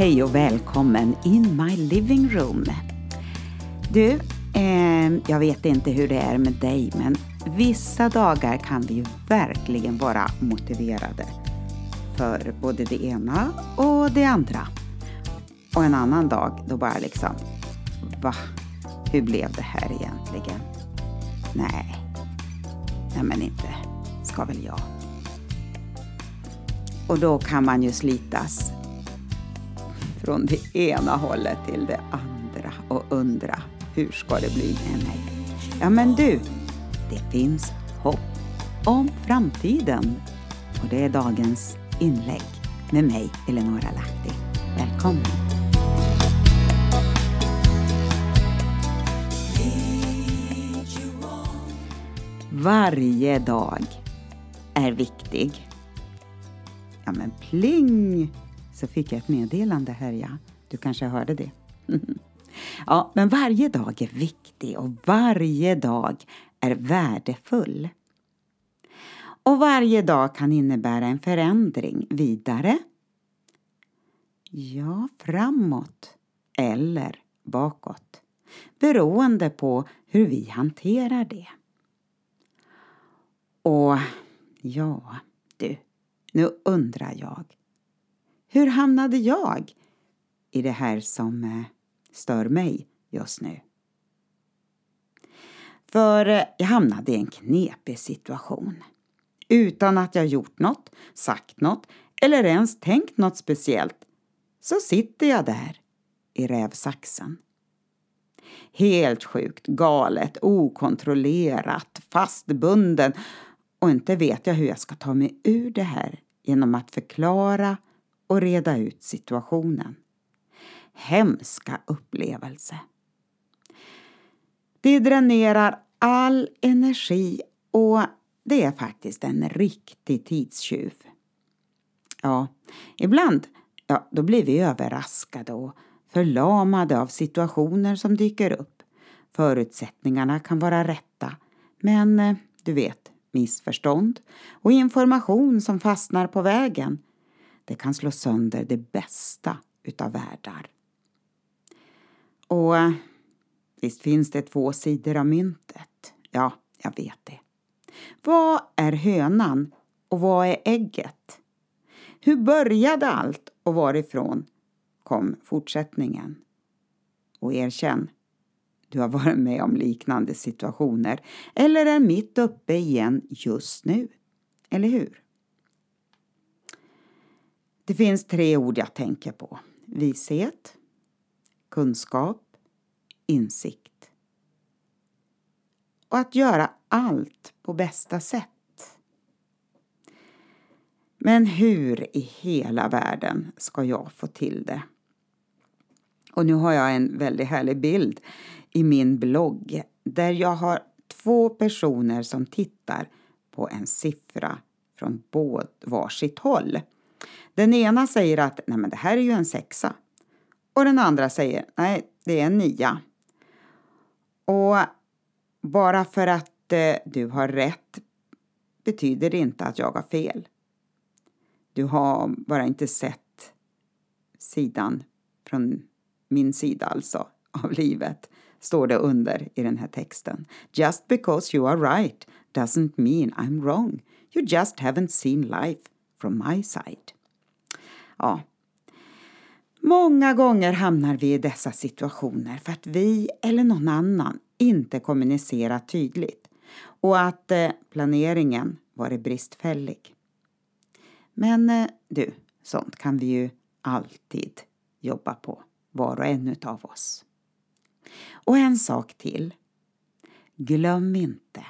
Hej och välkommen in my living room. Du, eh, jag vet inte hur det är med dig men vissa dagar kan vi ju verkligen vara motiverade för både det ena och det andra. Och en annan dag då bara liksom, va? Hur blev det här egentligen? Nej, nej men inte ska väl jag. Och då kan man ju slitas från det ena hållet till det andra och undra hur ska det bli med mig? Ja men du, det finns hopp om framtiden. Och det är dagens inlägg med mig, Eleonora Lahti. Välkommen! Varje dag är viktig. Ja men pling! Så fick jag ett meddelande här ja. Du kanske hörde det? ja, men varje dag är viktig och varje dag är värdefull. Och varje dag kan innebära en förändring vidare. Ja, framåt eller bakåt. Beroende på hur vi hanterar det. Och ja, du, nu undrar jag. Hur hamnade jag i det här som eh, stör mig just nu? För eh, jag hamnade i en knepig situation. Utan att jag gjort något, sagt något eller ens tänkt något speciellt så sitter jag där i rävsaxen. Helt sjukt, galet, okontrollerat, fastbunden och inte vet jag hur jag ska ta mig ur det här genom att förklara och reda ut situationen. Hemska upplevelse. Det dränerar all energi och det är faktiskt en riktig tidstjuv. Ja, ibland ja, då blir vi överraskade och förlamade av situationer som dyker upp. Förutsättningarna kan vara rätta, men eh, du vet, missförstånd och information som fastnar på vägen. Det kan slå sönder det bästa utav världar. Och eh, visst finns det två sidor av myntet. Ja, jag vet det. Vad är hönan och vad är ägget? Hur började allt och varifrån kom fortsättningen? Och erkänn, du har varit med om liknande situationer eller är mitt uppe igen just nu. Eller hur? Det finns tre ord jag tänker på. Vishet, kunskap, insikt. Och att göra allt på bästa sätt. Men hur i hela världen ska jag få till det? Och nu har jag en väldigt härlig bild i min blogg där jag har två personer som tittar på en siffra från båd varsitt håll. Den ena säger att Nej, men det här är ju en sexa och den andra säger nej, det är en nia. Och bara för att eh, du har rätt betyder det inte att jag har fel. Du har bara inte sett sidan från min sida alltså av livet, står det under i den här texten. Just because you are right doesn't mean I'm wrong. You just haven't seen life from my side. Ja. Många gånger hamnar vi i dessa situationer för att vi eller någon annan inte kommunicerar tydligt och att eh, planeringen varit bristfällig. Men eh, du, sånt kan vi ju alltid jobba på, var och en utav oss. Och en sak till. Glöm inte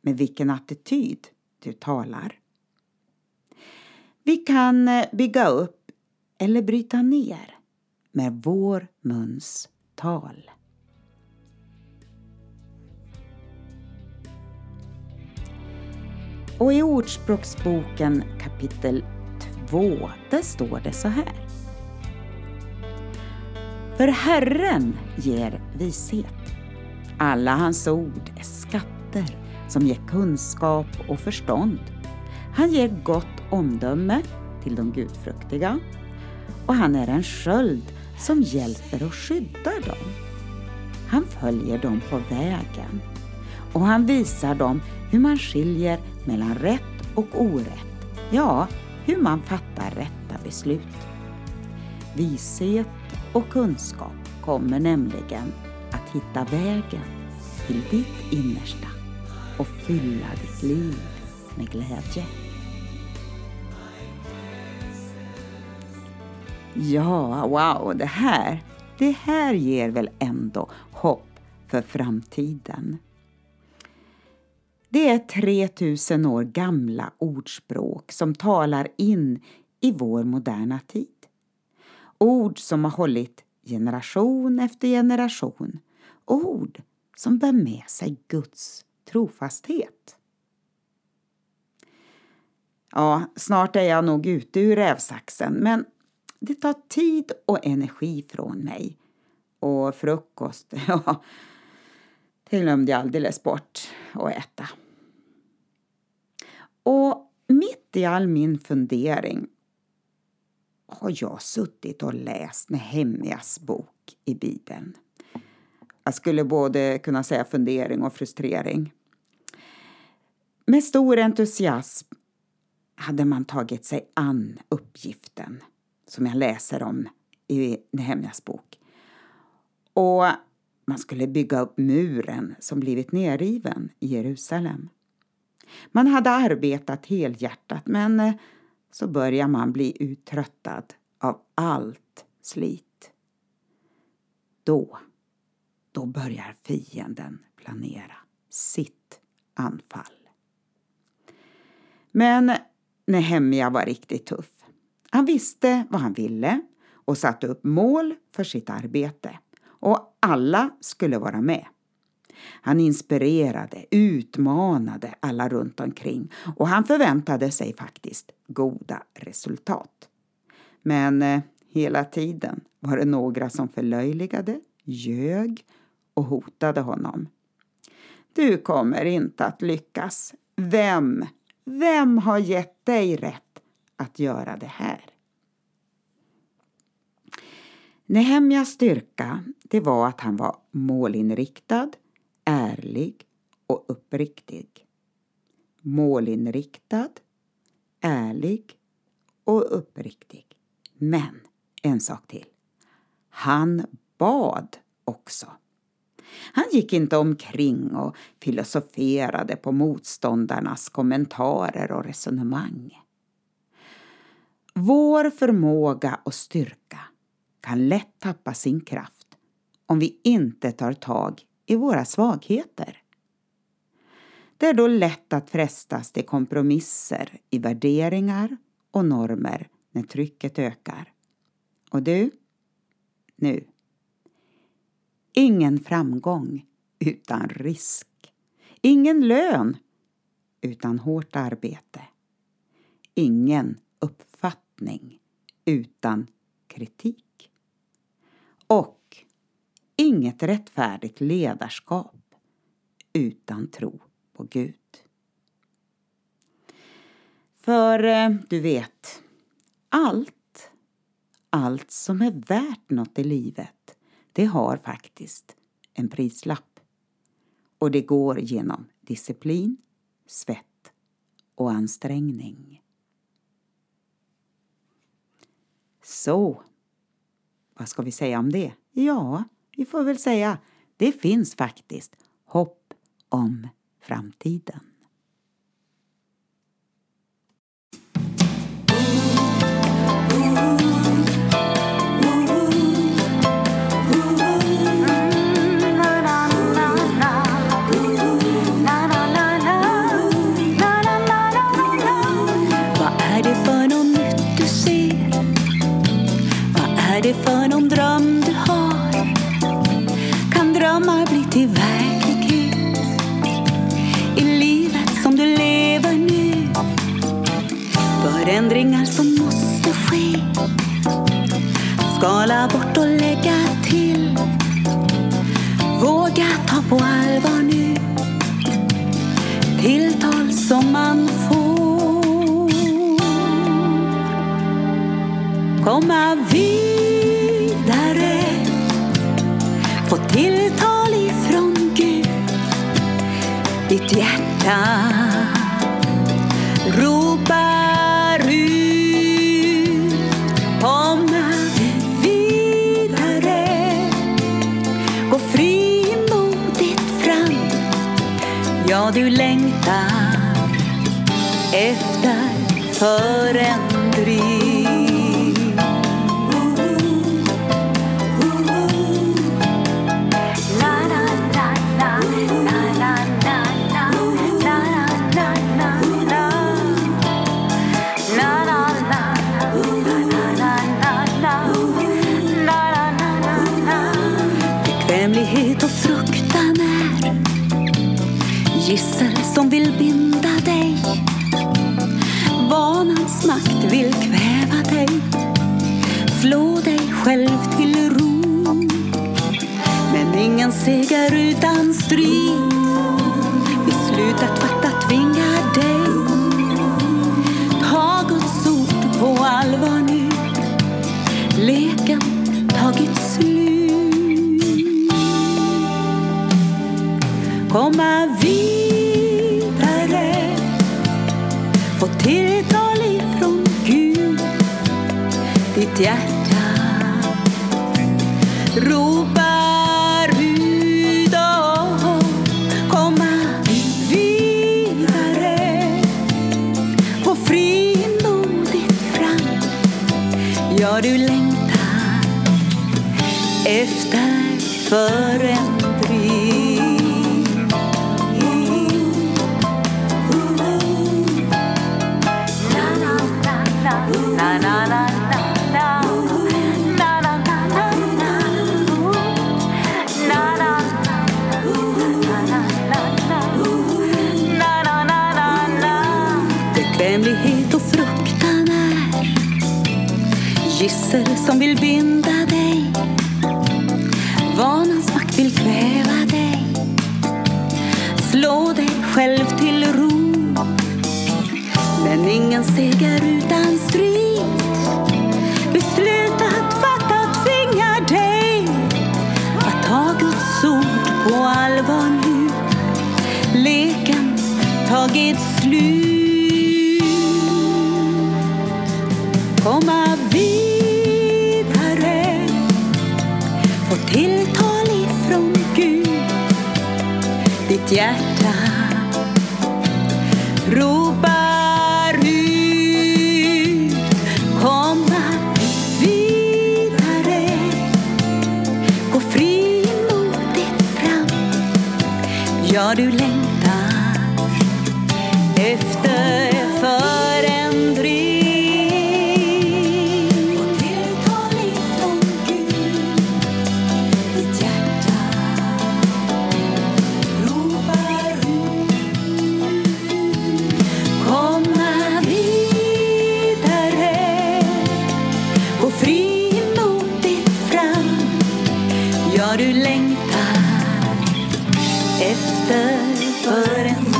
med vilken attityd du talar. Vi kan eh, bygga upp eller bryta ner med vår muns tal. Och i Ordspråksboken kapitel 2, där står det så här. För Herren ger vishet. Alla hans ord är skatter som ger kunskap och förstånd. Han ger gott omdöme till de gudfruktiga och han är en sköld som hjälper och skyddar dem. Han följer dem på vägen och han visar dem hur man skiljer mellan rätt och orätt. Ja, hur man fattar rätta beslut. Vishet och kunskap kommer nämligen att hitta vägen till ditt innersta och fylla ditt liv med glädje. Ja, wow, det här, det här ger väl ändå hopp för framtiden. Det är 3000 år gamla ordspråk som talar in i vår moderna tid. Ord som har hållit generation efter generation. Ord som bär med sig Guds trofasthet. Ja, snart är jag nog ute ur rävsaxen, men det tar tid och energi från mig. Och frukost, ja, det glömde jag alldeles bort att äta. Och mitt i all min fundering har jag suttit och läst Nehemjas bok i Bibeln. Jag skulle både kunna säga fundering och frustrering. Med stor entusiasm hade man tagit sig an uppgiften som jag läser om i Nehemjas bok. Och man skulle bygga upp muren som blivit nerriven i Jerusalem. Man hade arbetat helhjärtat men eh, så börjar man bli uttröttad av allt slit. Då, då börjar fienden planera sitt anfall. Men Nehemja var riktigt tuff. Han visste vad han ville och satte upp mål för sitt arbete. Och alla skulle vara med. Han inspirerade, utmanade alla runt omkring och han förväntade sig faktiskt goda resultat. Men eh, hela tiden var det några som förlöjligade, ljög och hotade honom. Du kommer inte att lyckas. Vem, vem har gett dig rätt att göra det här? Nehemjas styrka det var att han var målinriktad, ärlig och uppriktig. Målinriktad, ärlig och uppriktig. Men en sak till. Han bad också. Han gick inte omkring och filosoferade på motståndarnas kommentarer och resonemang. Vår förmåga och styrka kan lätt tappa sin kraft om vi inte tar tag i våra svagheter. Det är då lätt att frestas till kompromisser i värderingar och normer när trycket ökar. Och du, nu. Ingen framgång utan risk. Ingen lön utan hårt arbete. Ingen uppfattning utan kritik. Och inget rättfärdigt ledarskap utan tro på Gud. För eh, du vet, allt, allt som är värt något i livet, det har faktiskt en prislapp. Och det går genom disciplin, svett och ansträngning. Så, vad ska vi säga om det? Ja, vi får väl säga, det finns faktiskt hopp om framtiden. Skala bort och lägga till. Våga ta på allvar nu. Tilltal som man får. komma vidare få tilltal ifrån Gud ditt hjärta längtar efter förändring själv till ro. Men ingen seger utan strid. Beslutet fattat tvingar dig. Ta Guds ord på allvar nu. Leken tagit slut. Komma vidare. Få tilltal ifrån Gud. Ditt hjärta Ja, du längtar efter förändring gissel som vill binda dig. Vanans makt vill kväva dig. Slå dig själv till ro. Men ingen seger utan strid. Beslutat fattat tvingar dig. Att ta Guds ord på allvar nu. Leken tagit slut. Komma vidare Ditt hjärta. Ropar ut Komma vidare. Gå frimodigt fram. Ja, du längtar efter för Vad du längtar efter för en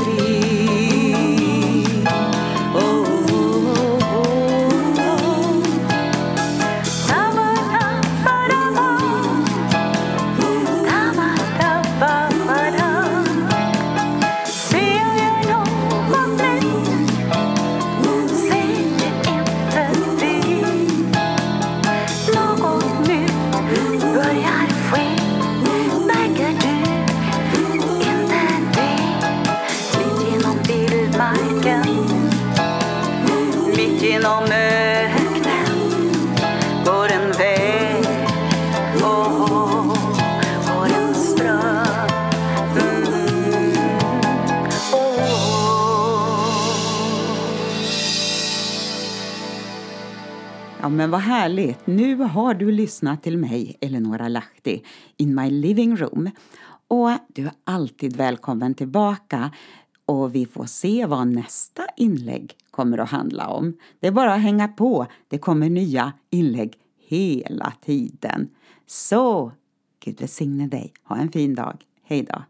men vad härligt. Nu har du lyssnat till mig, Eleonora Lahti, in my living room. Och du är alltid välkommen tillbaka och vi får se vad nästa inlägg kommer att handla om. Det är bara att hänga på. Det kommer nya inlägg hela tiden. Så, Gud välsigne dig. Ha en fin dag. Hej då.